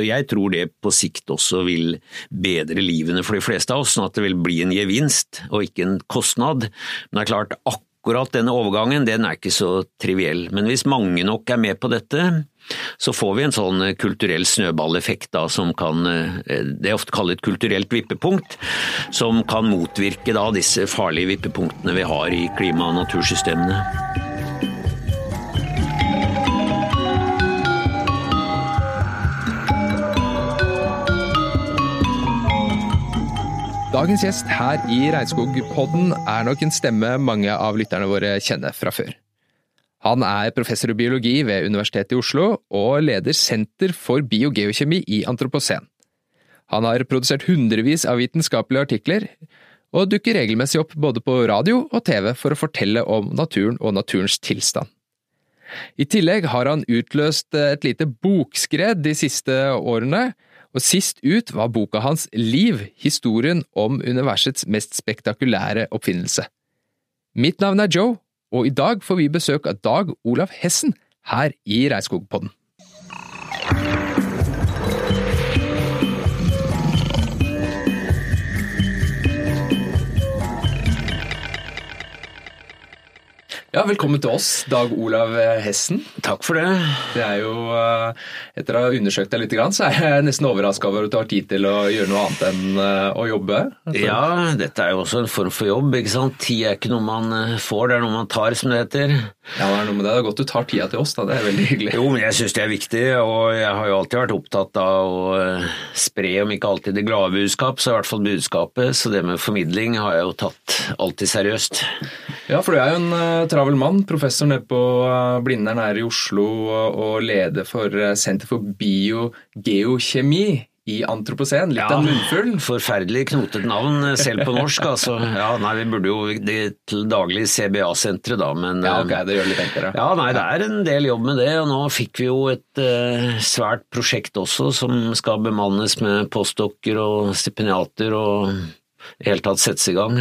og jeg tror det på sikt også vil bedre livene for de fleste av oss, sånn at det vil bli en gevinst og ikke en kostnad. Men det er klart, akkurat denne overgangen den er ikke så triviell. Men hvis mange nok er med på dette, så får vi en sånn kulturell snøballeffekt da, som kan Det er ofte kalt kulturelt vippepunkt, som kan motvirke da disse farlige vippepunktene vi har i klima- og natursystemene. Dagens gjest her i Regnskogpodden er nok en stemme mange av lytterne våre kjenner fra før. Han er professor i biologi ved Universitetet i Oslo og leder Senter for biogeokjemi i Antropocen. Han har produsert hundrevis av vitenskapelige artikler, og dukker regelmessig opp både på radio og TV for å fortelle om naturen og naturens tilstand. I tillegg har han utløst et lite bokskred de siste årene, og sist ut var boka hans Liv, historien om universets mest spektakulære oppfinnelse. Mitt navn er Joe, og i dag får vi besøk av Dag Olav Hessen her i Reirskogpodden. Ja, velkommen til oss, Dag Olav Hessen. Takk for det. Det er jo, eh, Etter å ha undersøkt deg litt, så er jeg nesten overraska over at du har tid til å gjøre noe annet enn eh, å jobbe. Ja, dette er jo også en form for jobb. ikke sant? Tid er ikke noe man eh, får, det er noe man tar, som det heter. Ja, Det er noe med det. Det er godt du tar tida til oss, da. Det er veldig hyggelig. Jo, men jeg syns det er viktig, og jeg har jo alltid vært opptatt av å spre, om ikke alltid det glade budskap, så i hvert fall budskapet. Så det med formidling har jeg jo tatt alltid seriøst. Ja, for du er jo en uh, travel mann. Professor nede på uh, Blindern her i Oslo og, og leder for uh, Senter for biogeokjemi i Antroposen. Litt ja, av en munnfull. Forferdelig knotet navn, selv på norsk. altså. Ja, nei, Vi burde jo det til daglig CBA-senteret, da, men Ja, ok, det gjør litt enklere. Ja, nei, det er en del jobb med det, og nå fikk vi jo et uh, svært prosjekt også som skal bemannes med postdokker og stipendiater og i det hele tatt settes i gang.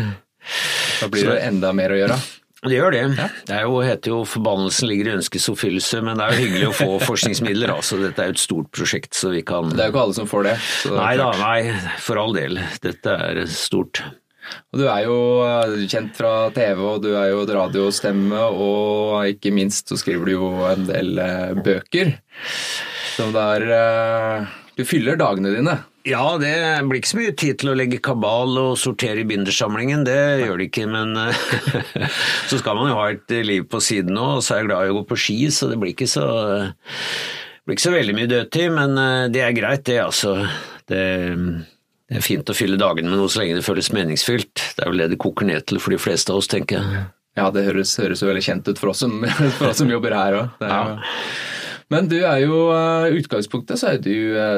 Da blir det enda mer å gjøre. Det gjør det. Ja. Det jo, heter jo 'Forbannelsen ligger i ønskes oppfyllelse', men det er jo hyggelig å få forskningsmidler. altså Dette er jo et stort prosjekt, så vi kan Det er jo ikke alle som får det. nei da, nei, for all del. Dette er stort. Og Du er jo kjent fra TV, og du er jo radiostemme, og ikke minst så skriver du jo en del eh, bøker. Som det er Du fyller dagene dine. Ja, det blir ikke så mye tid til å legge kabal og sortere i bindersamlingen, det gjør det ikke, men så skal man jo ha et liv på siden òg, og så er jeg glad i å gå på ski, så det blir ikke så, blir ikke så veldig mye dødtid, men det er greit, det, altså. Det, det, er fint å fylle dagene med noe så lenge det føles meningsfylt. Det er vel det det koker ned til for de fleste av oss, tenker jeg. Ja, det høres, høres jo veldig kjent ut for oss som, for oss som jobber her òg. Men du er jo utgangspunktet så er du,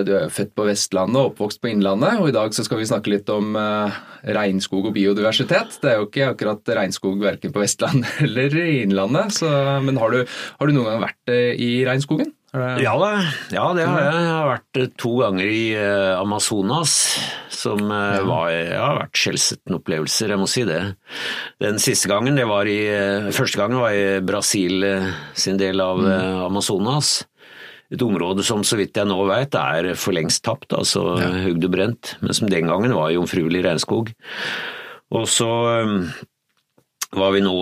du er født på Vestlandet og oppvokst på Innlandet, og i dag så skal vi snakke litt om uh, regnskog og biodiversitet. Det er jo ikke akkurat regnskog verken på Vestlandet eller i Innlandet, så, men har du, har du, noen gang vært i regnskogen? Ja, da. ja, det har jeg. Jeg har vært to ganger i uh, Amazonas, som var, ja, har vært skjellsettende opplevelser, jeg må si det. Den siste gangen, det var i Første gangen var i Brasil sin del av Amazonas. Et område som så vidt jeg nå vet er for lengst tapt, altså ja. hugd og brent, men som den gangen var jomfruelig regnskog. Og så var vi nå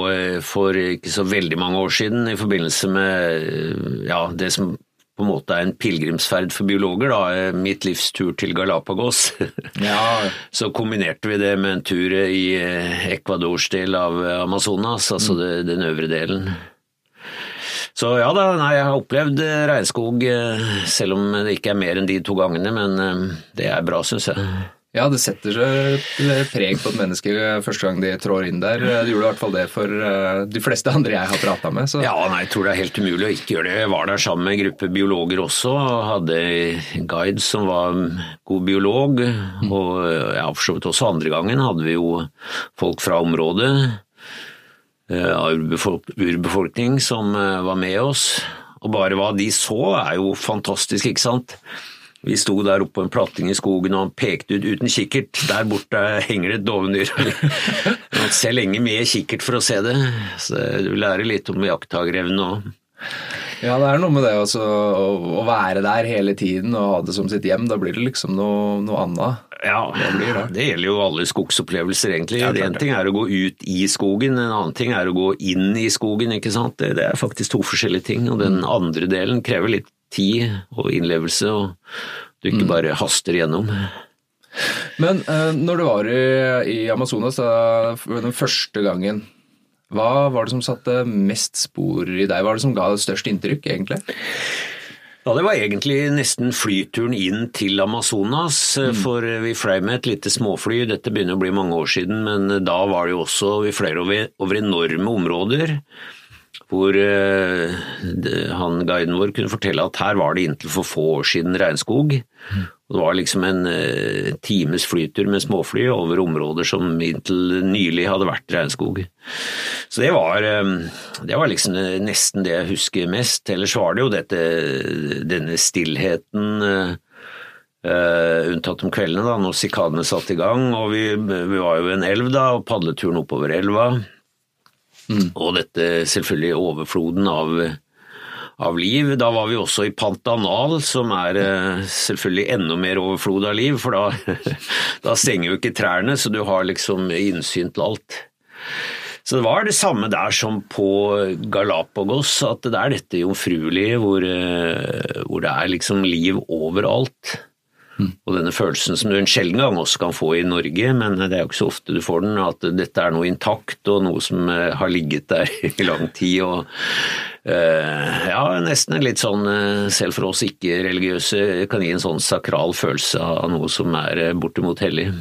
for ikke så veldig mange år siden i forbindelse med ja, det som på en måte er en pilegrimsferd for biologer, da, mitt livs tur til Galapagos. Ja. Så kombinerte vi det med en tur i Ecuadors del av Amazonas, altså mm. den øvre delen. Så ja da, nei, jeg har opplevd regnskog, selv om det ikke er mer enn de to gangene, men det er bra, syns jeg. Ja, det setter seg preg på et menneske første gang de trår inn der. Det gjorde i hvert fall det for de fleste andre jeg har prata med. Så. Ja, nei, jeg tror det er helt umulig å ikke gjøre det. Jeg var der sammen med en gruppe biologer også, og hadde guide som var god biolog. Og ja, for så vidt også andre gangen hadde vi jo folk fra området av urbefolkning som var med oss. Og bare hva de så er jo fantastisk, ikke sant. Vi sto der oppe på en platting i skogen og han pekte ut uten kikkert. Der borte henger det et dovendyr. Man ser lenge med kikkert for å se det. Så du lærer litt om jakttagerevne òg. Ja, det er noe med det også, å, å være der hele tiden og ha det som sitt hjem. Da blir det liksom noe, noe annet. Ja, det, det. det, gjelder jo alle skogsopplevelser, egentlig. Ja, en ting er å gå ut i skogen, en annen ting er å gå inn i skogen. ikke sant? Det, det er faktisk to forskjellige ting. Og den mm. andre delen krever litt tid og innlevelse, og du ikke mm. bare haster gjennom. Men eh, når du var i, i Amazonas den første gangen, hva var det som satte mest spor i deg? Hva var det som ga størst inntrykk, egentlig? Ja, Det var egentlig nesten flyturen inn til Amazonas. Mm. For vi fløy med et lite småfly, dette begynner å bli mange år siden, men da var det jo også Vi fløy over, over enorme områder. Hvor uh, han guiden vår kunne fortelle at her var det inntil for få år siden regnskog. Det var liksom en uh, times flytur med småfly over områder som inntil nylig hadde vært regnskog. Så det var, um, det var liksom nesten det jeg husker mest. Ellers var det jo dette, denne stillheten. Uh, unntatt om kveldene, da, når sikadene satte i gang. og vi, vi var jo ved en elv, da, og padleturen oppover elva. Mm. Og dette selvfølgelig overfloden av av liv. Da var vi også i Pantanal, som er eh, selvfølgelig enda mer overflod av liv, for da, da stenger jo ikke trærne, så du har liksom innsyn til alt. Så det var det samme der som på Galapagos, at det er dette jomfruelige hvor, eh, hvor det er liksom liv overalt. Og denne følelsen som du en sjelden gang også kan få i Norge, men det er jo ikke så ofte du får den, at dette er noe intakt og noe som eh, har ligget der i lang tid. og uh, Ja, nesten en litt sånn, eh, selv for oss ikke-religiøse, kan gi en sånn sakral følelse av noe som er bortimot hellig.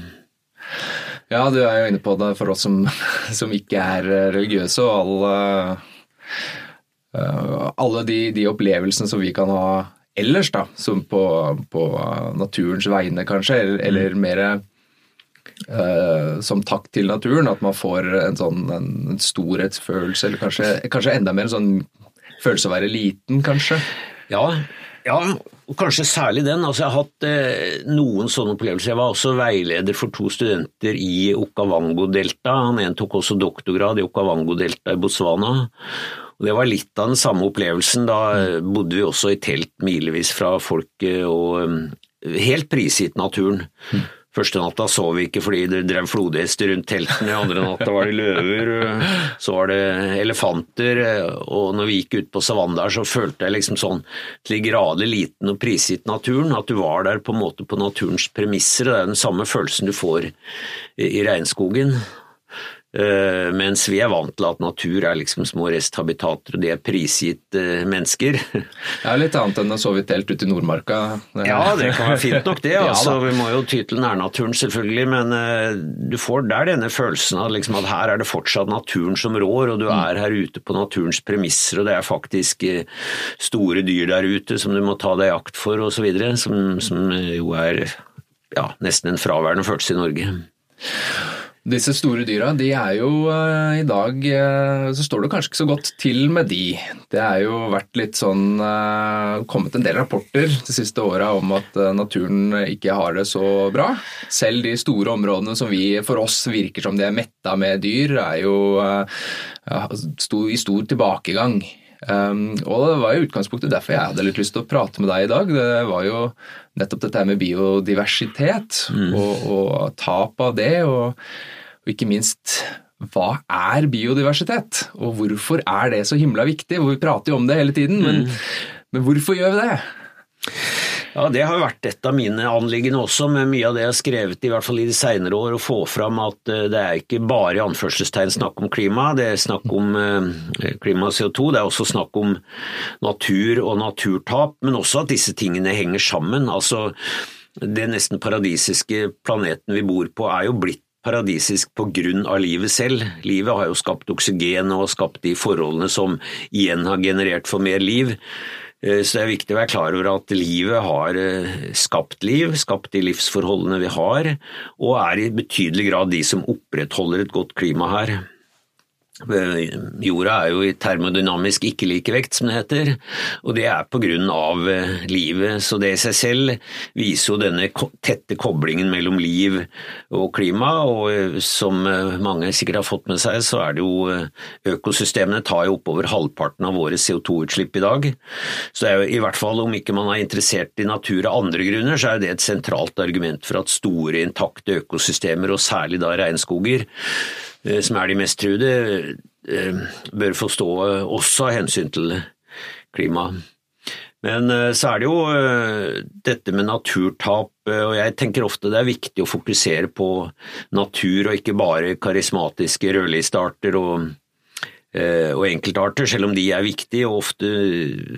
Ja, du er jo inne på det for oss som, som ikke er religiøse, og alle, alle de, de opplevelsene som vi kan ha ellers, da, som på, på naturens vegne, kanskje, eller, mm. eller mer uh, som takk til naturen. At man får en sånn en, en storhetsfølelse, eller kanskje, kanskje, enda mer en sånn følelse av å være liten, kanskje. Ja, ja, kanskje særlig den. Altså, jeg har hatt eh, noen sånne opplevelser. Jeg var også veileder for to studenter i Okavango-delta. Han ene tok også doktorgrad i Okavango-delta i Botswana. Og Det var litt av den samme opplevelsen. Da bodde vi også i telt milevis fra folket og um, helt prisgitt naturen. Mm. Første natta sov vi ikke fordi det drev flodhester rundt teltene, andre natta var det løver, så var det elefanter, og når vi gikk ut på savannen der, så følte jeg liksom sånn til grader liten og prisgitt naturen, at du var der på en måte på naturens premisser. Det er den samme følelsen du får i regnskogen. Uh, mens vi er vant til at natur er liksom små resthabitater, og de er prisgitt uh, mennesker. Det er litt annet enn å sove i telt ute i Nordmarka. ja, det kan være fint nok det. altså. ja, vi må jo ty til nærnaturen selvfølgelig, men uh, du får der denne følelsen av liksom, at her er det fortsatt naturen som rår, og du mm. er her ute på naturens premisser, og det er faktisk store dyr der ute som du må ta deg i akt for osv., som, som jo er ja, nesten en fraværende følelse i Norge. Disse store dyra, de er jo uh, i dag uh, Så står det kanskje ikke så godt til med de. Det er jo vært litt sånn uh, kommet en del rapporter de siste åra om at naturen ikke har det så bra. Selv de store områdene som vi for oss virker som de er metta med dyr, er jo sto, i stor tilbakegang. Um, og det var i utgangspunktet derfor jeg hadde litt lyst til å prate med deg i dag. Det var jo nettopp dette med biodiversitet mm. og, og, tap av det, og, og, ikke minst hva er biodiversitet? Og hvorfor er det så himla viktig? Vi prater jo om det hele tiden, men, mm. men hvorfor gjør vi det? Ja, Det har vært et av mine anliggende også, med mye av det jeg har skrevet i hvert fall i de senere år, å få fram at eh, det er ikke bare i anførselstegn snakk om klima, det er snakk om eh, klima og CO2, det er også snakk om natur og naturtap, men også at disse tingene henger sammen. Altså, Det nesten paradisiske planeten vi bor på er jo blitt paradisisk på grunn av livet selv. Livet har jo skapt oksygen og skapt de forholdene som igjen har generert for mer liv. Eh, så det er viktig å være klar over at livet har eh, skapt liv, skapt de livsforholdene vi har, og er i betydelig grad de som opprettholder et godt klima her. Eh, jorda er jo i termodynamisk ikke-likevekt, som det heter, og det er på grunn av eh, livet. Så det i seg selv viser jo denne tette koblingen mellom liv og klima, og eh, som mange sikkert har fått med seg, så er det jo økosystemene tar jo oppover halvparten av våre CO2-utslipp i dag. Så det er jo i hvert fall om ikke man er interessert i natur av andre grunner, så er det et sentralt argument for at store, intakte økosystemer, og særlig da regnskoger, som er de mest truede, eh, bør få stå eh, også av hensyn til klimaet. Men så er det jo dette med naturtap, og jeg tenker ofte det er viktig å fokusere på natur og ikke bare karismatiske rødlistearter og, og enkeltarter, selv om de er viktige og ofte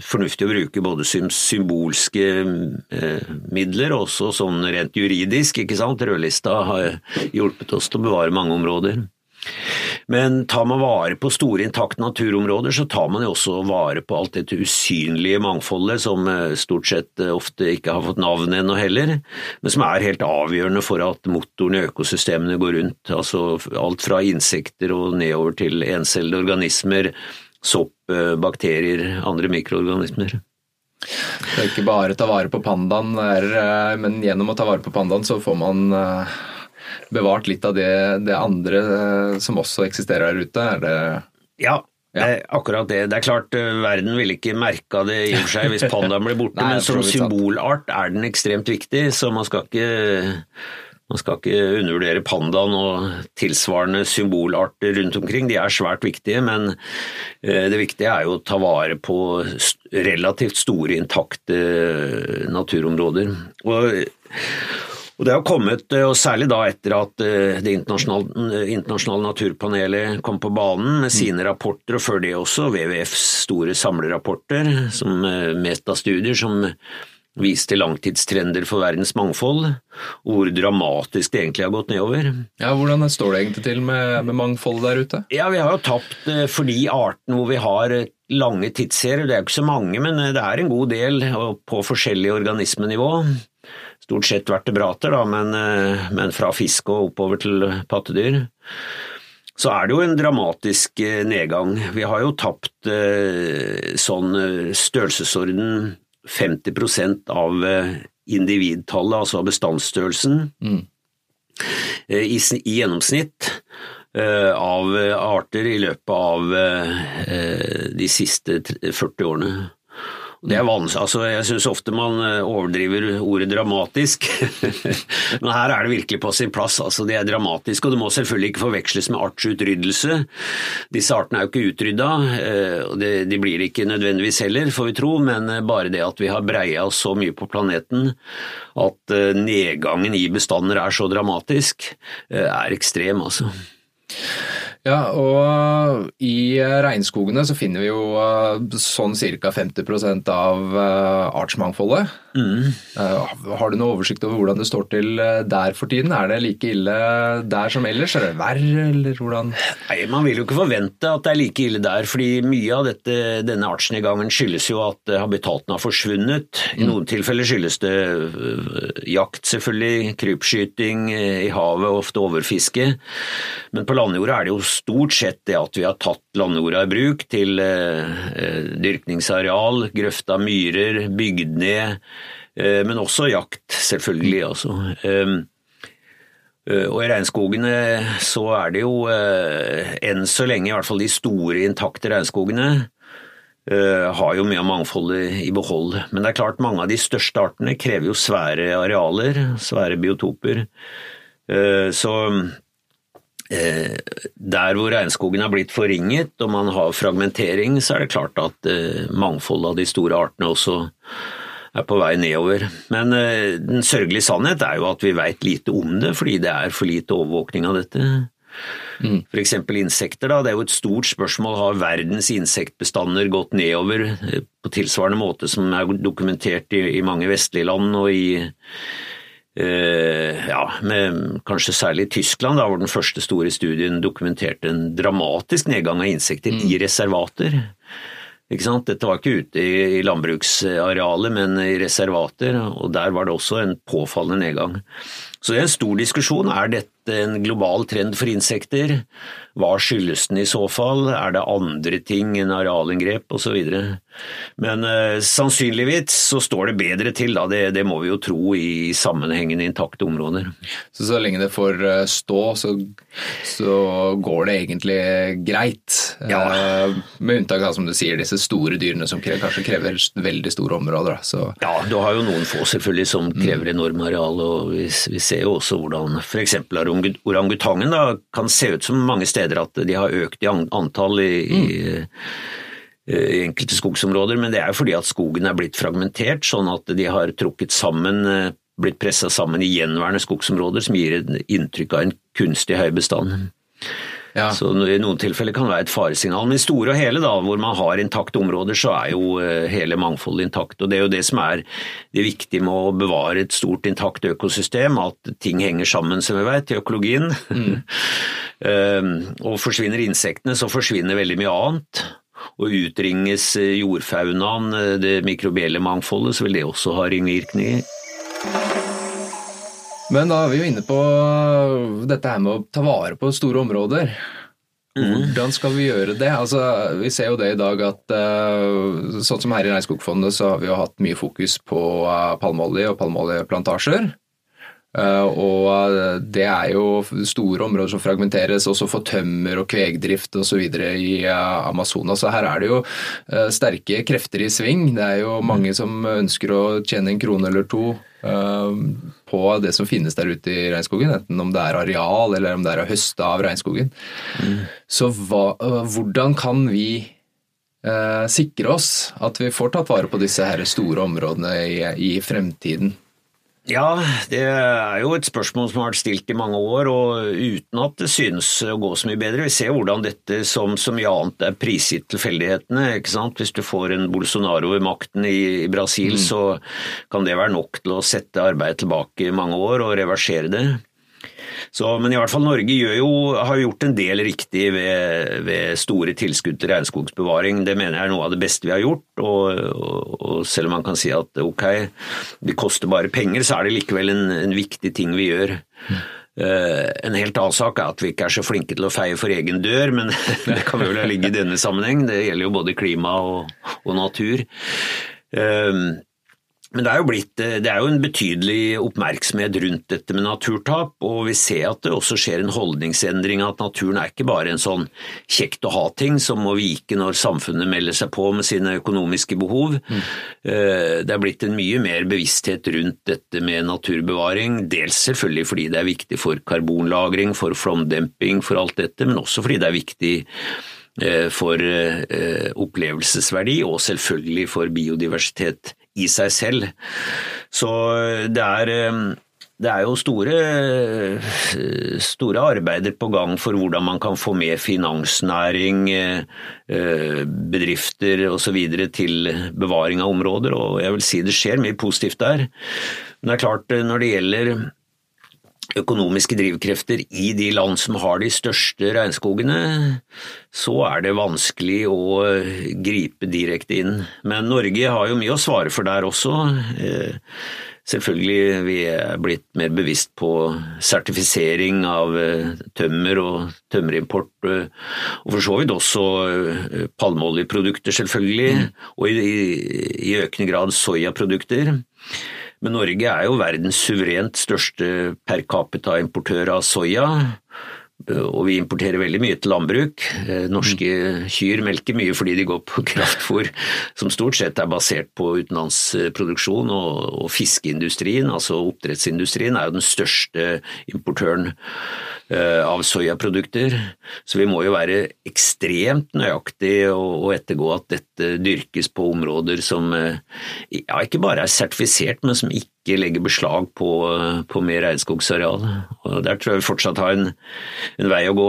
fornuftig å bruke både symbolske midler og også sånn rent juridisk. ikke sant? Rødlista har hjulpet oss til å bevare mange områder. Men tar man vare på store intakte naturområder, så tar man jo også vare på alt dette usynlige mangfoldet som eh, stort sett eh, ofte ikke har fått navn ennå heller, men som er helt avgjørende for at motoren i økosystemene går rundt. Altså alt fra insekter og nedover til encellede organismer, sopp, eh, bakterier, andre mikroorganismer. Det er ikke bare å ta vare på pandaen, men gjennom å ta vare på pandaen så får man bevart litt av det, det andre eh, som også eksisterer der ute? Er det ja, ja. akkurat det. Det er klart, eh, verden ville ikke merka det i og for seg hvis pandaen ble borte, Nei, men som symbolart er den ekstremt viktig, så man skal ikke man skal ikke undervurdere pandaen og tilsvarende symbolarter rundt omkring, de er svært viktige, men eh, det viktige er jo å ta vare på relativt store, intakte naturområder. Og og Det har kommet, eh, og særlig da etter at eh, Det internasjonale, eh, internasjonale naturpanelet kom på banen med sine rapporter, og før det også WWFs store samlerapporter, som metastudier som viste langtidstrender for verdens mangfold, og hvor dramatisk det egentlig har gått nedover. Ja, Hvordan står det egentlig til med, med mangfoldet der ute? Ja, Vi har jo tapt for de artene hvor vi har lange tidsserier. Det er jo ikke så mange, men det er en god del på forskjellig organismenivå stort sett vertebrater, da, men, eh, men fra fisk og oppover til pattedyr. Så er det jo en dramatisk eh, nedgang. Vi har jo tapt eh, sånn størrelsesorden 50% av individtallet, altså bestandsstørrelsen, mm. i, i, gjennomsnitt av arter i løpet av de siste 40 årene. Det er vanskelig, altså Jeg syns ofte man eh, overdriver ordet dramatisk, men her er det virkelig på sin plass. altså Det er dramatisk, og det må selvfølgelig ikke forveksles med artsutryddelse. Disse artene er jo ikke utrydda, eh, og de blir ikke nødvendigvis heller, får vi tro, men eh, bare det at vi har breia oss så mye på planeten at nedgangen i bestander er så dramatisk, er ekstrem, altså. Ja, og i regnskogene så finner vi jo eh, sånn ca. 50 av eh, artsmangfoldet. Mm. Eh, har du noe oversikt over hvordan det står til der for tiden? Er det like ille der som ellers? Er det verre, eller hvordan? Nei, Man vil jo ikke forvente at det er like ille der, fordi mye av dette, denne artsnedgangen skyldes jo at habitatene har forsvunnet. I mm. noen tilfeller skyldes det jakt, selvfølgelig, krypskyting i havet, ofte overfiske. Men på landjorda er det jo stort sett det at vi har tatt landjorda i bruk til eh, eh, dyrkningsareal, grøfta myrer, bygd ned, eh, men også jakt, selvfølgelig. altså. Og i regnskogene så er det jo enn så lenge, i hvert fall de store intakte regnskogene, har jo mye av mangfoldet i behold. Men det er klart mange av de største artene krever jo svære arealer, svære biotoper. Så der hvor regnskogen har blitt forringet og man har fragmentering, så er det klart at eh, mangfoldet av de store artene også er på vei nedover. Men eh, den sørgelige sannhet er jo at vi veit lite om det, fordi det er for lite overvåkning av dette. Mm. F.eks. insekter. Da. Det er jo et stort spørsmål. Har verdens insektbestander gått nedover på tilsvarende måte som er dokumentert i, i mange vestlige land og i Eh, ja, med kanskje særlig Tyskland, da, hvor den første store studien dokumenterte en dramatisk nedgang av insekter mm. i reservater. Dette var ikke ute i landbruksarealet, men i reservater, og der var det også en påfallende nedgang. Så det er en stor diskusjon. Er dette en global trend for insekter? Hva skyldes den i så fall? Er det andre ting enn arealinngrep osv.? Men eh, sannsynligvis så står det bedre til, da. Det, det, må vi jo tro i sammenhengende intakte områder. Så så lenge det får eh, stå, så, så går det egentlig greit? Ja. Eh, med unntak av, som du sier, disse store dyrene som kanskje krever veldig store områder. Så. Ja, du har jo noen få selvfølgelig som krever enorme areal, og vi, vi ser jo også hvordan f.eks. orangutangen da, kan se ut som mange steder at de har økt i antall i, mm. i, i enkelte skogsområder, men det er jo fordi at skogen er blitt fragmentert, sånn at de har trukket sammen eh, blitt pressa sammen i gjenværende skogsområder, som gir et inntrykk av en kunstig høy bestand. Ja. Så I noen tilfeller kan det være et faresignal. Men i store og hele, da, hvor man har intakte områder, så er jo eh, hele mangfoldet intakt. og Det er jo det som er det viktige med å bevare et stort intakt økosystem, at ting henger sammen, som vi vet, i økologien. Mm. Ehm, og forsvinner insektene, så forsvinner veldig mye annet. Og utringes jordfaunaen, eh, det mikrobielle mangfoldet, så vil det også ha ringvirkninger. Men da er vi jo inne på dette her med å ta vare på store områder. Mm. Hvordan skal vi gjøre det? Altså, vi ser jo det i dag at uh, sånn som her i Regnskogfondet så har vi jo hatt mye fokus på uh, palmeolje og palmeoljeplantasjer. Uh, og det er jo store områder som fragmenteres, også for tømmer og kvegdrift osv. i uh, Amazonas. Så her er det jo sterke krefter i sving. Det er jo mange som ønsker å tjene en krone eller to på det som finnes der ute i regnskogen, enten om det er areal eller om det er å høste av regnskogen. Mm. Så hva, hvordan kan vi sikre oss at vi får tatt vare på disse her store områdene i, i fremtiden? Ja, det er jo et spørsmål som har vært stilt i mange år, og uten at det synes å gå så mye bedre. Vi ser hvordan dette som så mye annet er prisgitt tilfeldighetene. ikke sant? Hvis du får en Bolsonaro ved makten i, Brasil, mm. så kan det være nok til å sette arbeidet tilbake i mange år og reversere det. Så, men i hvert fall Norge jo, har gjort en del riktig ved, ved, store tilskudd til regnskogsbevaring. Det mener jeg er noe av det beste vi har gjort. Og, og, og selv om man kan si at ok, det koster bare penger, så er det likevel en, en viktig ting vi gjør. Uh, en helt annen sak er at vi ikke er så flinke til å feie for egen dør, men det kan vi vel ligge i denne sammenheng. Det gjelder jo både klima og, og natur. Uh, men det er, blitt, eh, det er, jo en betydelig oppmerksomhet rundt dette med naturtap, og vi ser at det også skjer en holdningsendring, at naturen er ikke bare en sånn kjekt å ha-ting som må vike når samfunnet melder seg på med sine økonomiske behov. Mm. Eh, det er blitt en mye mer bevissthet rundt dette med naturbevaring, dels selvfølgelig fordi det er viktig for karbonlagring, for flomdemping, for alt dette, men også fordi det er viktig eh, for opplevelsesverdi og selvfølgelig for biodiversitet i seg selv. Så det er, eh, det er jo store, eh, store, arbeider på gang for hvordan man kan få med finansnæring, eh, bedrifter osv. til bevaring av områder, og jeg vil si det skjer mye positivt der. Men det er klart, når det gjelder økonomiske drivkrefter i de land som har de største regnskogene, så er det vanskelig å gripe direkte inn. Men Norge har jo mye å svare for der også. Eh, selvfølgelig vi er blitt mer bevisst på sertifisering av eh, tømmer og tømmerimport, eh, og for så vidt også palmeoljeprodukter, selvfølgelig, mm. og i, i økende grad soyaprodukter. Men Norge er jo verdens suverent største per capita-importør av soya. Og vi importerer veldig mye til landbruk. Eh, norske kyr melker mye fordi de går på kraftfôr som stort sett er basert på utenlandsproduksjon, og, fiskeindustrien, altså oppdrettsindustrien, er jo den største importøren eh, av soyaprodukter. Så vi må jo være ekstremt nøyaktige og, ettergå at dette dyrkes på områder som eh, ja, ikke bare er sertifisert, men som ikke ikke legge beslag på, på mer regnskogsareal. Og Der tror jeg vi fortsatt har en, en vei å gå.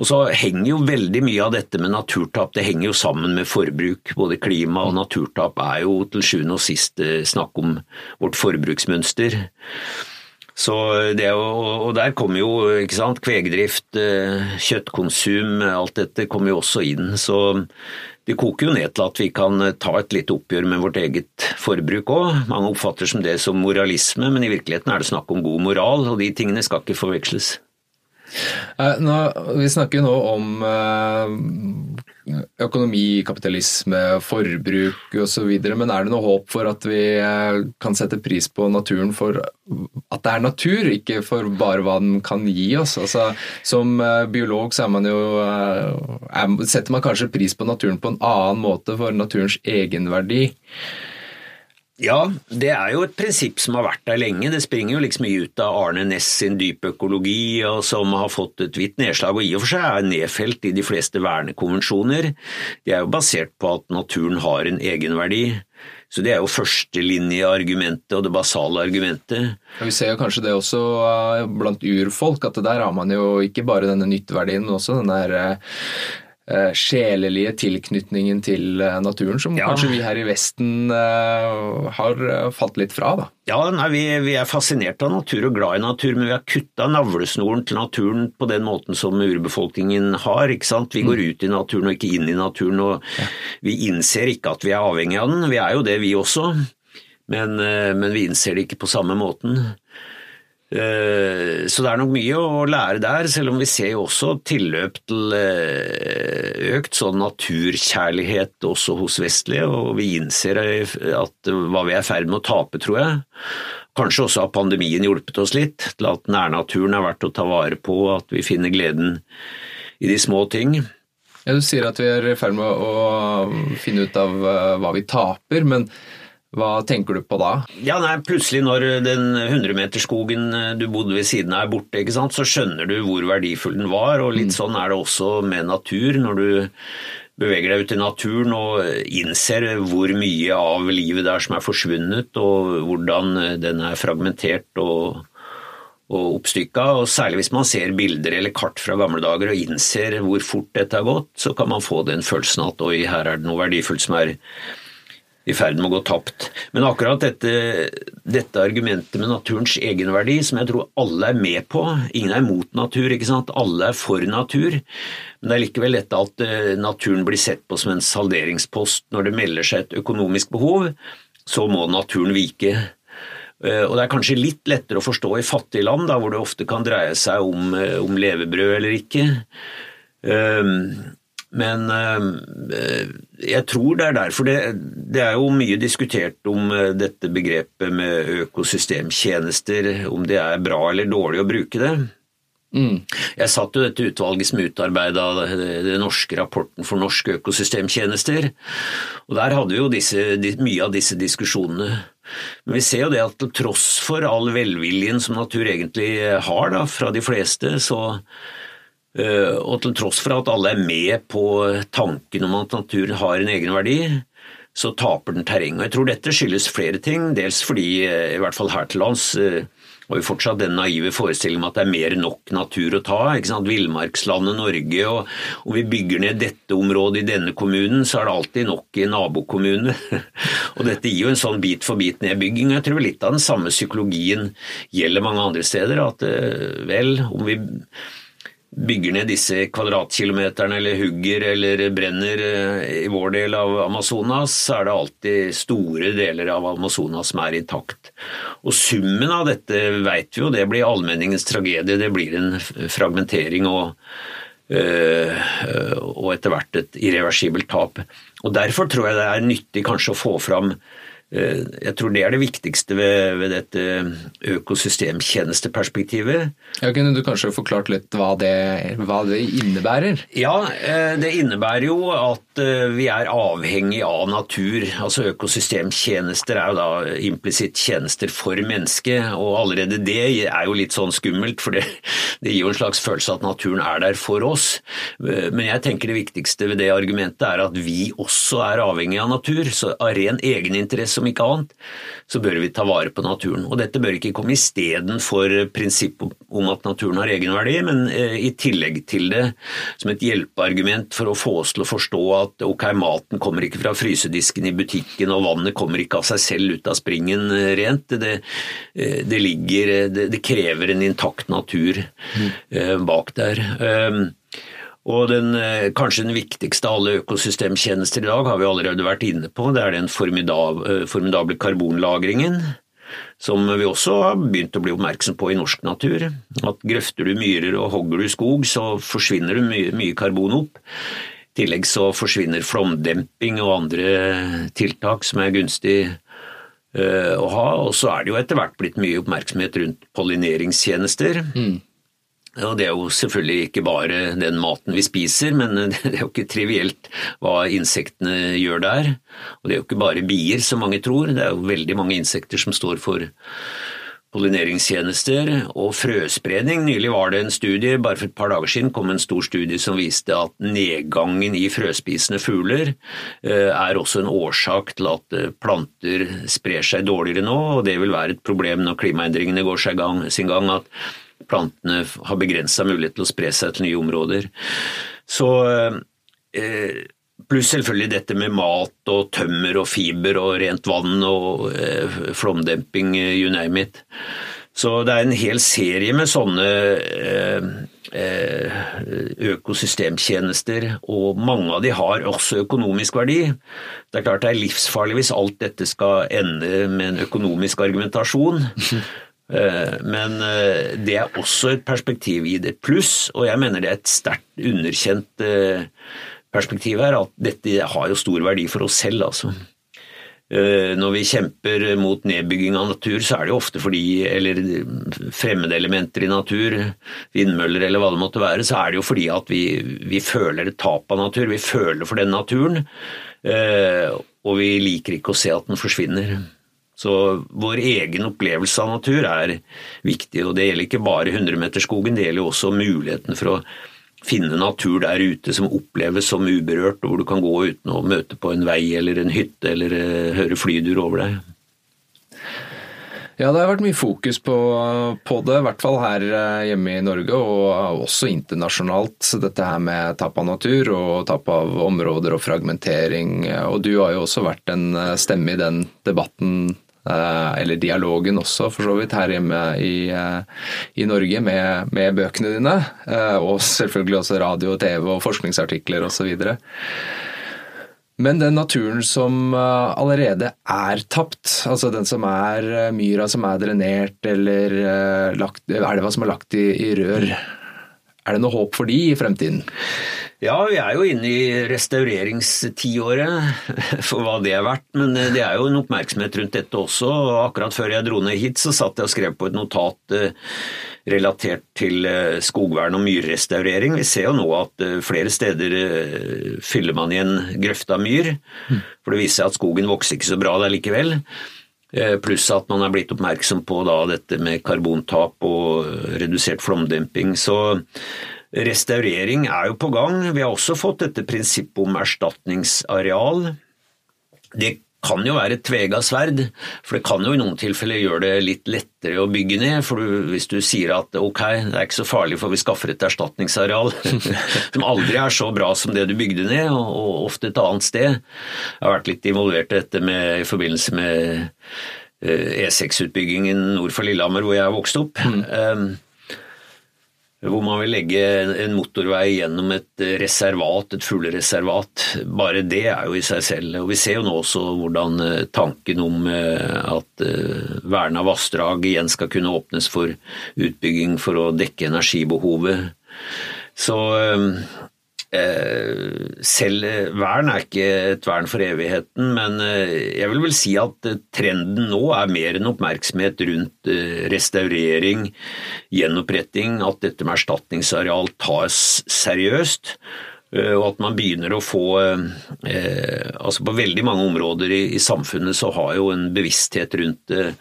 Og så henger jo veldig mye av dette med naturtap det henger jo sammen med forbruk. Både klima og naturtap er jo til sjuende og sist eh, snakk om vårt forbruksmønster. Så det, og der kommer jo ikke sant, kvegdrift, eh, kjøttkonsum, alt dette kommer jo også inn. Så det koker jo ned til at vi kan ta et lite oppgjør med vårt eget forbruk òg. Mange oppfatter som det som moralisme, men i virkeligheten er det snakk om god moral, og de tingene skal ikke forveksles. Eh, nå, vi snakker jo nå om eh, økonomi, kapitalisme, forbruk osv. Men er det noe håp for at vi eh, kan sette pris på naturen for at det er natur, ikke for bare hva den kan gi oss? Altså, som biolog så er man jo, er, setter man kanskje pris på naturen på en annen måte for naturens egenverdi. Ja, det er jo et prinsipp som har vært der lenge. Det springer jo liksom ut av Arne Næss sin dypøkologi, og som har fått et vidt nedslag, og i og for seg er nedfelt i de fleste vernekonvensjoner. De er jo basert på at naturen har en egenverdi. Så det er jo førstelinjeargumentet og det basale argumentet. Vi ser jo kanskje det også eh, blant urfolk, at der har man jo ikke bare denne nytteverdien, men også den der Eh, sjelelige tilknytningen til eh, naturen, som ja. kanskje vi her i Vesten uh, har falt litt fra? da. Ja, nei, vi, vi, er fascinert av natur og glad i natur, men vi har kutta navlesnoren til naturen på den måten som urbefolkningen har. ikke sant? Vi går mm. ut i naturen og ikke inn i naturen, og ja. vi innser ikke at vi er avhengig av den. Vi er jo det, vi også, men, men vi innser det ikke på samme måten. Eh, så det er nok mye å lære der, selv om vi ser jo også tilløp til eh, økt sånn naturkjærlighet også hos vestlige, og vi innser at hva vi er i ferd med å tape, tror jeg. Kanskje også har pandemien hjulpet oss litt til at nærnaturen er verdt å ta vare på, at vi finner gleden i de små ting. Ja, Du sier at vi er i ferd med å finne ut av eh, hva vi taper, men hva tenker du på da? Ja, nei, Plutselig når den 100-meterskogen eh, du bodde ved siden av er borte, ikke sant? så skjønner du hvor verdifull den var. og Litt mm. sånn er det også med natur. Når du beveger deg ut i naturen og innser hvor mye av livet der som er forsvunnet, og hvordan den er fragmentert og, og oppstykka. Og særlig hvis man ser bilder eller kart fra gamle dager og innser hvor fort dette har gått, så kan man få den følelsen at oi, her er det noe verdifullt som er i ferd med å gå tapt. Men akkurat dette, dette, argumentet med naturens egenverdi, som jeg tror alle er med på Ingen er mot natur, ikke sant? alle er for natur. Men det er likevel dette at eh, naturen blir sett på som en salderingspost. Når det melder seg et økonomisk behov, så må naturen vike. Eh, og Det er kanskje litt lettere å forstå i fattige land, da, hvor det ofte kan dreie seg om, eh, om levebrød eller ikke. Men eh, jeg tror det er derfor det, det, er jo mye diskutert om eh, dette begrepet med økosystemtjenester, om det er bra eller dårlig å bruke det. Mm. Jeg satt jo dette utvalget som utarbeida den norske rapporten for norske økosystemtjenester, og der hadde vi jo disse, mye av disse diskusjonene. Men vi ser jo det at til tross for all velviljen som natur egentlig har da, fra de fleste, så Eh, og til tross for at alle er med på tanken om at natur har en egenverdi, så taper den terreng. Og Jeg tror dette skyldes flere ting. Dels fordi, eh, i hvert fall her til lands, eh, har vi fortsatt den naive forestillingen om at det er mer enn nok natur å ta. sant? Villmarkslandet Norge, og om vi bygger ned dette området i denne kommunen, så er det alltid nok i nabokommunene. og dette gir jo en sånn bit for bit-nedbygging. Jeg tror litt av den samme psykologien gjelder mange andre steder. At vel, om vi bygger ned disse kvadratkilometerne eller hugger eller brenner eh, i vår del av Amazonas, så er det alltid store deler av Amazonas som er intakt. Og summen av dette vet vi jo, det blir allmenningens tragedie. Det blir en fragmentering og, øh, og etter hvert et irreversibelt tap. Og Derfor tror jeg det er nyttig kanskje å få fram Eh, jeg tror det er det viktigste ved, ved dette økosystemtjenesteperspektivet. Ja, kunne du kanskje forklart litt hva det, hva det, innebærer? Ja, eh, det innebærer jo at eh, vi er avhengig av natur. Altså Økosystemtjenester er jo da implisitt tjenester for mennesket, og allerede det er jo litt sånn skummelt, for det, det gir jo en slags følelse at naturen er der for oss. Men jeg tenker det viktigste ved det argumentet er at vi også er avhengig av natur. Så av ren egeninteresse som ikke annet, så bør vi ta vare på naturen. Og dette bør ikke komme istedenfor prinsippet om at naturen har egenverdi, men eh, i tillegg til det som et hjelpeargument for å få oss til å forstå at ok, maten kommer ikke fra frysedisken i butikken, og vannet kommer ikke av seg selv ut av springen eh, rent. Det, eh, det, ligger, det, det krever en intakt natur mm. bak der. Og den, kanskje den viktigste av alle økosystemtjenester i dag har vi allerede vært inne på. Det er den formidable karbonlagringen som vi også har begynt å bli oppmerksom på i norsk natur. At grøfter du myrer og hogger du skog, så forsvinner det mye, mye karbon opp. I tillegg så forsvinner flomdemping og andre tiltak som er gunstig uh, å ha. Og så er det jo etter hvert blitt mye oppmerksomhet rundt pollineringstjenester. Mm. Og det er jo selvfølgelig ikke bare den maten vi spiser, men det er jo ikke trivielt hva insektene gjør der. Og det er jo ikke bare bier, som mange tror, det er jo veldig mange insekter som står for pollineringstjenester og frøspredning. Nylig var det en studie, bare for et par dager siden kom en stor studie som viste at nedgangen i frøspisende fugler eh, er også en årsak til at eh, planter sprer seg dårligere nå, og det vil være et problem når klimaendringene går sin gang. at plantene har begrensa mulighet til å spre seg til nye områder. Så eh, Pluss selvfølgelig dette med mat og tømmer og fiber og rent vann og eh, flomdemping, eh, you name it. Så det er en hel serie med sånne økosystemtjenester, og mange av de har også økonomisk verdi. Det er klart det er livsfarlig hvis alt dette skal ende med en økonomisk argumentasjon. Eh, men eh, det er også et perspektiv i det. Pluss, og jeg mener det er et sterkt underkjent eh, perspektiv her, at dette har jo stor verdi for oss selv, altså. Når vi kjemper mot nedbygging av natur, så er det jo ofte fordi Eller fremmedelementer i natur, vindmøller eller hva det måtte være, så er det jo fordi at vi, vi føler et tap av natur. Vi føler for den naturen, og vi liker ikke å se at den forsvinner. Så vår egen opplevelse av natur er viktig, og det gjelder ikke bare 100-meterskogen, det gjelder også muligheten for å finne natur der ute som oppleves som uberørt, hvor du kan gå uten å møte på en vei eller en hytte eller uh, høre flydur over deg. Ja, det har vært mye fokus på, på, det, i hvert fall her eh, hjemme i Norge og også internasjonalt. Dette her med tap av natur og tap av områder og fragmentering. Og du har jo også vært en eh, stemme i den debatten Eh, eller dialogen også, for så vidt, her hjemme i, eh, i Norge med, med, bøkene dine. Eh, og selvfølgelig også radio og TV og forskningsartikler osv. Men den naturen som allerede er tapt, altså den som er myra som er drenert, eller lagt, elva som er lagt i, i rør, er det noe håp for de i fremtiden? Ja, vi er jo inne i restaureringstiåret, for hva det er verdt. Men eh, det er jo en oppmerksomhet rundt dette også. Akkurat før jeg dro ned hit, så satt jeg og skrev på et notat eh, relatert til eh, skogvern og myrrestaurering. Vi ser jo nå at flere steder fyller man igjen grøfta myr, for det viser seg at skogen vokser ikke så bra der likevel. Pluss at man er blitt oppmerksom på da, dette med karbontap og redusert flomdemping. Så Restaurering er jo på gang. Vi har også fått dette prinsippet om erstatningsareal. Det kan jo være et tvega sverd, for det kan jo i noen tilfeller gjøre det litt lettere å bygge ned. For hvis du sier at ok, det er ikke så farlig for vi skaffer et erstatningsareal som aldri er så bra som det du bygde ned, og ofte et annet sted. Jeg har vært litt involvert i dette med, i forbindelse med E6-utbyggingen eh, e nord for Lillehammer, hvor jeg vokste opp. Mm. Um, hvor man vil legge en motorvei gjennom et reservat, et fuglereservat. Bare det er jo i seg selv. Og vi ser jo nå også hvordan eh, tanken om eh, at eh, verna vassdrag igjen skal kunne åpnes for utbygging for å dekke energibehovet. Så selv vern er ikke et vern for evigheten, men eh, jeg vil vel si at eh, trenden nå er mer en oppmerksomhet rundt restaurering, gjenoppretting, at dette med erstatningsareal tas seriøst. Og at man begynner å få altså På veldig mange områder i, samfunnet så har jo en bevissthet rundt Eh,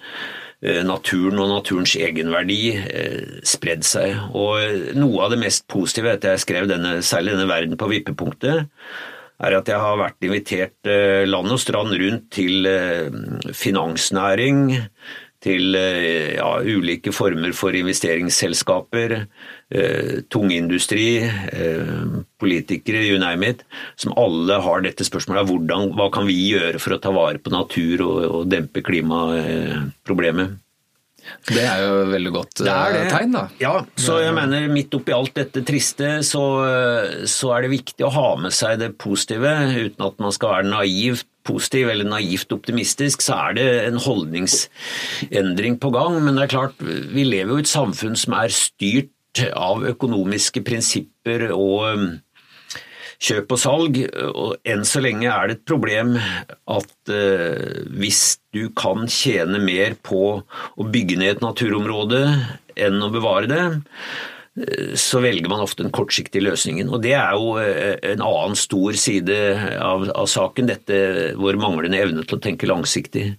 naturen og naturens egenverdi eh, spredd seg. Og noe av det mest positive etter jeg skrev denne, særlig denne Verden på vippepunktet, er at jeg har vært invitert eh, land og strand rundt til finansnæring, til ja, ulike former for investeringsselskaper, eh, tungindustri, eh, politikere, you name it, som alle har dette spørsmålet hvordan, hva kan vi gjøre for å ta vare på natur og, og dempe klimaproblemet. Det er jo et veldig godt det er det. tegn, da. Ja, så jeg mener midt oppi alt dette triste, så, så er det viktig å ha med seg det positive, uten at man skal være naivt positiv eller naivt optimistisk, så er det en holdningsendring på gang. Men det er klart, vi lever jo i et samfunn som er styrt av økonomiske prinsipper og kjøp og salg. Og enn så lenge er det et problem at uh, hvis du kan tjene mer på å bygge ned et naturområde enn å bevare det, uh, så velger man ofte den kortsiktige løsningen. Og Det er jo uh, en annen stor side av, av saken, dette vår manglende evne til å tenke langsiktig.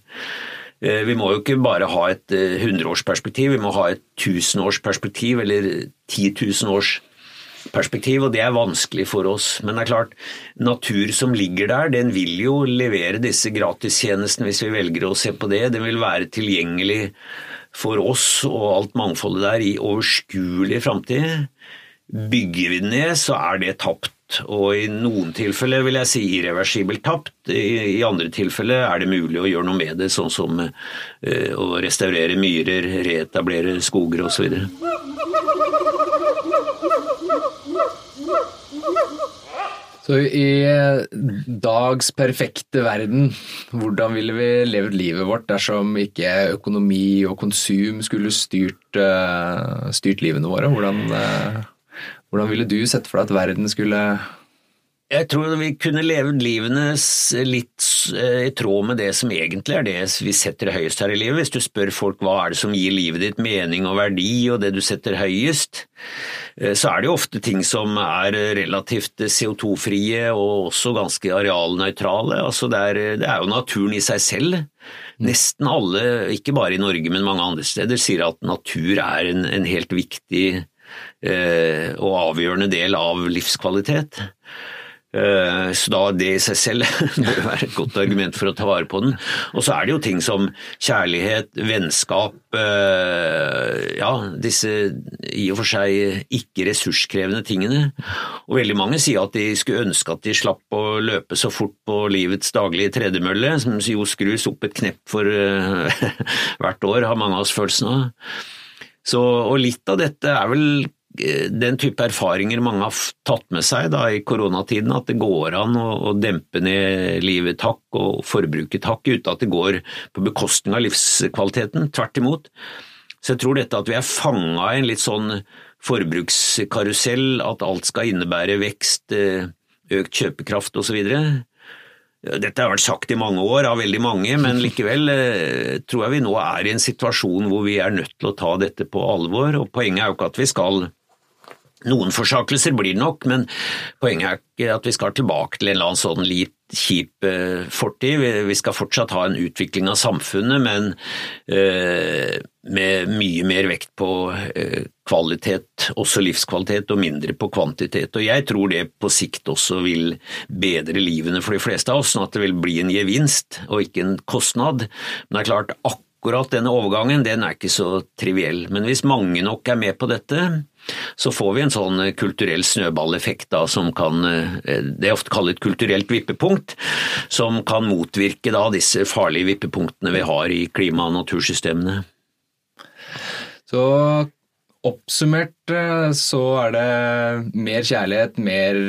Vi må jo ikke bare ha et hundreårsperspektiv, vi må ha et tusenårsperspektiv eller titusenårsperspektiv perspektiv, og det er vanskelig for oss. Men det er klart, natur som ligger der, den vil jo levere disse gratistjenestene hvis vi velger å se på det. Den vil være tilgjengelig for oss og alt mangfoldet der i overskuelig framtid. Bygger vi den ned, så er det tapt. Og i noen tilfeller vil jeg si irreversibelt tapt. I, andre tilfeller er det mulig å gjøre noe med det, sånn som uh, å restaurere myrer, reetablere skoger osv. Så i dags perfekte verden, hvordan ville vi levd livet vårt dersom ikke økonomi og konsum skulle styrt, uh, styrt livene våre? Hvordan, uh, hvordan ville du sett for deg at verden skulle jeg tror vi kunne levd livene litt eh, i tråd med det som egentlig er det vi setter høyest her i livet. Hvis du spør folk hva er det som gir livet ditt mening og verdi, og det du setter høyest, eh, så er det jo ofte ting som er relativt CO2-frie og også ganske arealnøytrale. Altså det, er, det er jo naturen i seg selv. Nesten alle, ikke bare i Norge, men mange andre steder, sier at natur er en, en helt viktig og avgjørende del av livskvalitet. Eh, så da det i seg selv bør være et godt argument for å ta vare på den. Og så er det jo ting som kjærlighet, vennskap, eh, ja, disse i og for seg ikke ressurskrevende tingene. Og veldig mange sier at de skulle ønske at de slapp å løpe så fort på livets daglige tredemølle, som jo skrus opp et knepp for eh, hvert år, har mange av oss følelsen av. Så, og litt av dette er vel den type erfaringer mange har tatt med seg da, i koronatiden, at det går an å dempe ned livet takk og forbruket takk, uten at det går på bekostning av livskvaliteten. Tvert imot. Så jeg tror dette at vi er fanga i en litt sånn forbrukskarusell, at alt skal innebære vekst, eh, økt kjøpekraft osv. Dette har vært sagt i mange år av veldig mange, men likevel eh, tror jeg vi nå er i en situasjon hvor vi er nødt til å ta dette på alvor. og Poenget er jo ikke at vi skal noen forsakelser blir det nok, men poenget er ikke at vi skal tilbake til en eller annen sånn litt kjip eh, fortid. Vi skal fortsatt ha en utvikling av samfunnet, men eh, med mye mer vekt på eh, kvalitet, også livskvalitet, og mindre på kvantitet. Og jeg tror det på sikt også vil bedre livene for de fleste av oss, sånn at det vil bli en gevinst og ikke en kostnad. Men det er klart, akkurat denne overgangen den er ikke så triviell. Men hvis mange nok er med på dette, så får vi en sånn eh, kulturell snøballeffekt da, som kan eh, Det er ofte kalt kulturelt vippepunkt, som kan motvirke da disse farlige vippepunktene vi har i klima- og natursystemene. Så oppsummert eh, så er det mer kjærlighet, mer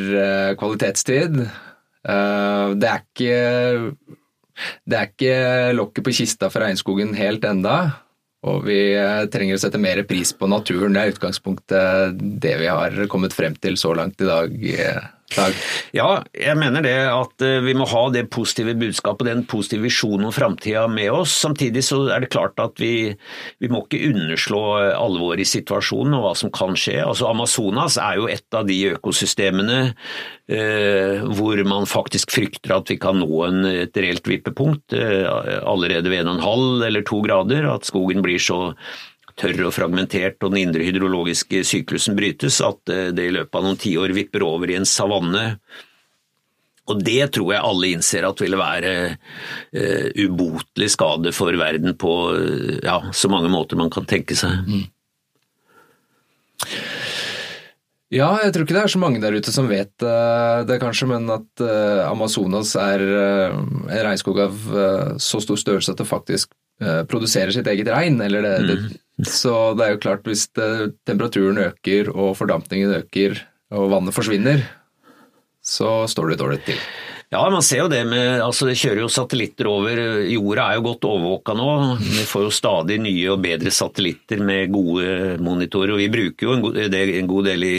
kvalitetstid. Det er ikke det er ikke lokket på kista for regnskogen helt enda, og vi eh, trenger å sette mer pris på naturen. Det er utgangspunktet det vi har kommet frem til så langt i dag. Dag. Ja, jeg mener det at eh, vi må ha det positive budskapet, den positive visjonen om framtida med oss. Samtidig så er det klart at vi, vi må ikke underslå alvoret i situasjonen og hva som kan skje. Altså Amazonas er jo et av de økosystemene eh, hvor man faktisk frykter at vi kan nå en, et reelt vippepunkt eh, allerede ved en og en halv eller to grader. At skogen blir så tørr og fragmentert og den indre hydrologiske syklusen brytes, at eh, det i løpet av noen tiår vipper over i en savanne. Og det tror jeg alle innser at ville være uh, ubotelig skade for verden på uh, ja, så mange måter man kan tenke seg. Mm. Ja, jeg tror ikke det er så mange der ute som vet det, kanskje, men at Amazonas er en regnskog av så stor størrelse at det faktisk produserer sitt eget regn. Eller det, det, Mm. Så det er jo klart, hvis temperaturen øker og fordampningen øker og vannet forsvinner, så står det dårlig til. Ja, man ser jo det med altså Det kjører jo satellitter over. Jorda er jo godt overvåka nå. Vi får jo stadig nye og bedre satellitter med gode monitorer. Og vi bruker jo en god, det, en god del i,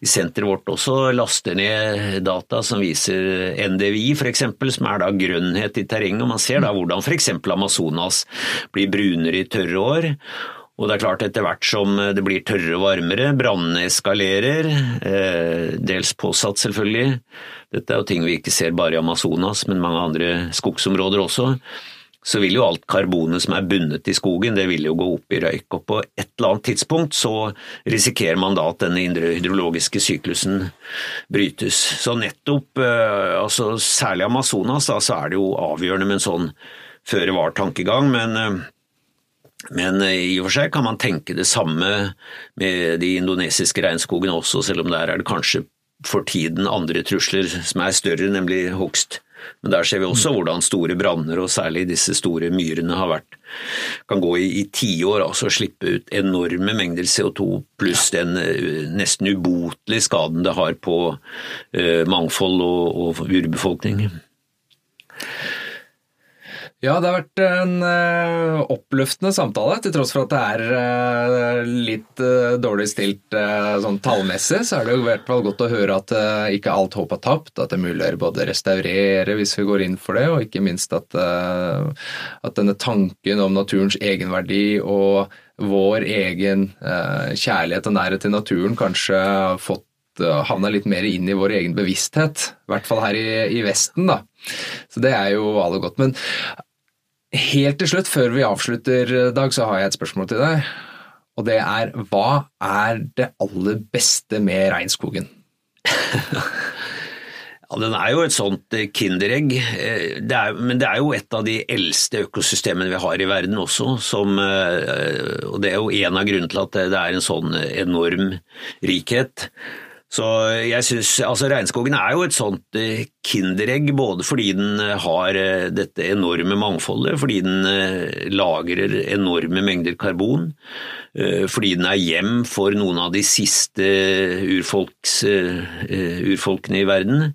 i senteret vårt også. Laster ned data som viser NDVI f.eks., som er da grønnhet i terrenget. og Man ser da hvordan f.eks. Amazonas blir brunere i tørre år. Og det er klart etter hvert som det blir tørrere og varmere, brannene eskalerer, eh, dels påsatt selvfølgelig. Dette er jo ting vi ikke ser bare i Amazonas, men mange andre skogsområder også. Så vil jo alt karbonet som er bundet i skogen, det vil jo gå opp i røyk. Og på et eller annet tidspunkt så risikerer man da at denne indre hydrologiske syklusen brytes. Så nettopp, eh, altså særlig Amazonas, da, så er det jo avgjørende med en sånn føre var-tankegang. men eh, men i og for seg kan man tenke det samme med de indonesiske regnskogene også, selv om der er det kanskje for tiden andre trusler som er større, nemlig hogst. Men der ser vi også hvordan store branner, og særlig disse store myrene, har vært, kan gå i, i tiår, altså slippe ut enorme mengder CO2, pluss den uh, nesten ubotelige skaden det har på uh, mangfold og, og urbefolkning. Ja, det har vært en uh, oppløftende samtale, til tross for at det er uh, litt uh, dårlig stilt sånn tallmessig. Så er det jo i hvert fall godt å høre at ikke alt håp er tapt, at det er mulig å både restaurere hvis vi går inn for det, og ikke minst at, at denne tanken om naturens egenverdi og vår egen kjærlighet og nærhet til naturen kanskje har fått havna litt mer inn i vår egen bevissthet, i hvert fall her i, i Vesten. da. Så det er jo alle godt. Men Helt til slutt, før vi avslutter, Dag, så har jeg et spørsmål til deg. Og det er hva er det aller beste med regnskogen? Ja, Den er jo et sånt kinderegg, det er, men det er jo et av de eldste økosystemene vi har i verden også. Som, og Det er jo en av grunnene til at det er en sånn enorm rikhet. Så jeg synes, altså Regnskogen er jo et sånt kinderegg, både fordi den har dette enorme mangfoldet, fordi den lagrer enorme mengder karbon, fordi den er hjem for noen av de siste urfolks, urfolkene i verden.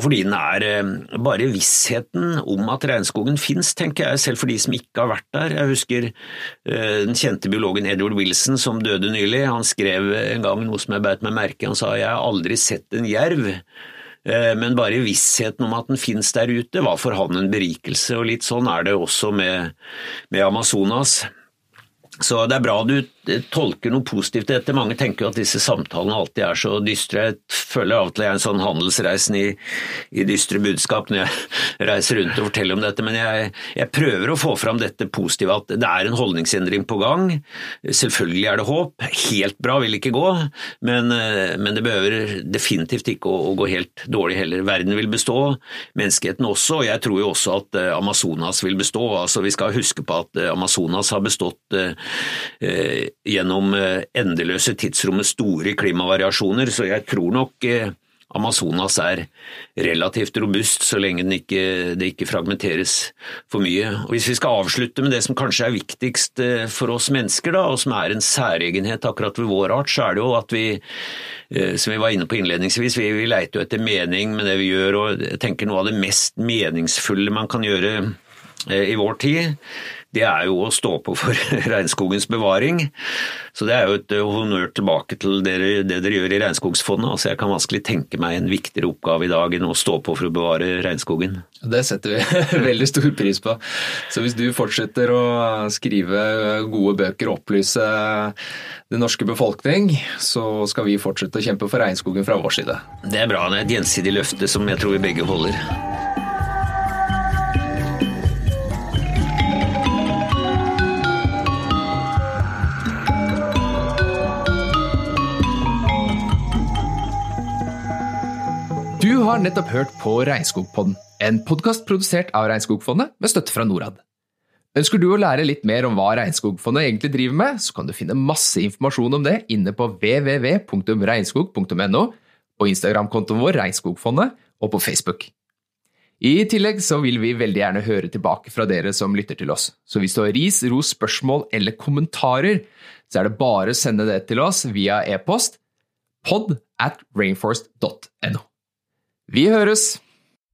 Og fordi den er bare vissheten om at regnskogen fins, tenker jeg, selv for de som ikke har vært der. Jeg husker den kjente biologen Edward Wilson som døde nylig. Han skrev en gang noe som jeg beit meg merke Han sa jeg har aldri sett en jerv. Men bare vissheten om at den finnes der ute, var for han en berikelse, og litt sånn er det også med, med Amazonas. Så det er bra du tolker noe positivt i dette. Mange tenker jo at disse samtalene alltid er så dystre. Jeg føler av og til jeg er en sånn handelsreisen i, i, dystre budskap når jeg reiser rundt og forteller om dette, men jeg, jeg, prøver å få fram dette positive, at det er en holdningsendring på gang. Selvfølgelig er det håp. Helt bra vil ikke gå, men, men det behøver definitivt ikke å, å, gå helt dårlig heller. Verden vil bestå, menneskeheten også, og jeg tror jo også at Amazonas vil bestå. Altså, vi skal huske på at Amazonas har bestått eh, gjennom endeløse tidsrom med store klimavariasjoner, så jeg tror nok Amazonas er relativt robust så lenge ikke, det ikke fragmenteres for mye. Og Hvis vi skal avslutte med det som kanskje er viktigst for oss mennesker, da, og som er en særegenhet akkurat ved vår art, så er det jo at vi, som vi var inne på innledningsvis, vi, vi leiter jo etter mening med det vi gjør, og jeg tenker noe av det mest meningsfulle man kan gjøre i vår tid det er jo å stå på for regnskogens bevaring. Så det er jo et honnør tilbake til det, det dere gjør i Regnskogsfondet. Altså jeg kan vanskelig tenke meg en viktigere oppgave i dag enn å stå på for å bevare regnskogen. Det setter vi veldig stor pris på. Så hvis du fortsetter å skrive gode bøker og opplyse den norske befolkning, så skal vi fortsette å kjempe for regnskogen fra vår side. Det er bra. Det er et gjensidig løfte som jeg tror vi begge holder. Du har nettopp hørt på Regnskogpodden, en podkast produsert av Regnskogfondet med støtte fra Norad. Ønsker du å lære litt mer om hva Regnskogfondet egentlig driver med, så kan du finne masse informasjon om det inne på www.regnskog.no, på Instagram-kontoen vår Regnskogfondet og på Facebook. I tillegg så vil vi veldig gjerne høre tilbake fra dere som lytter til oss. Så hvis du har ris, ros, spørsmål eller kommentarer, så er det bare å sende det til oss via e-post pod at rainforest.no. Vi høres!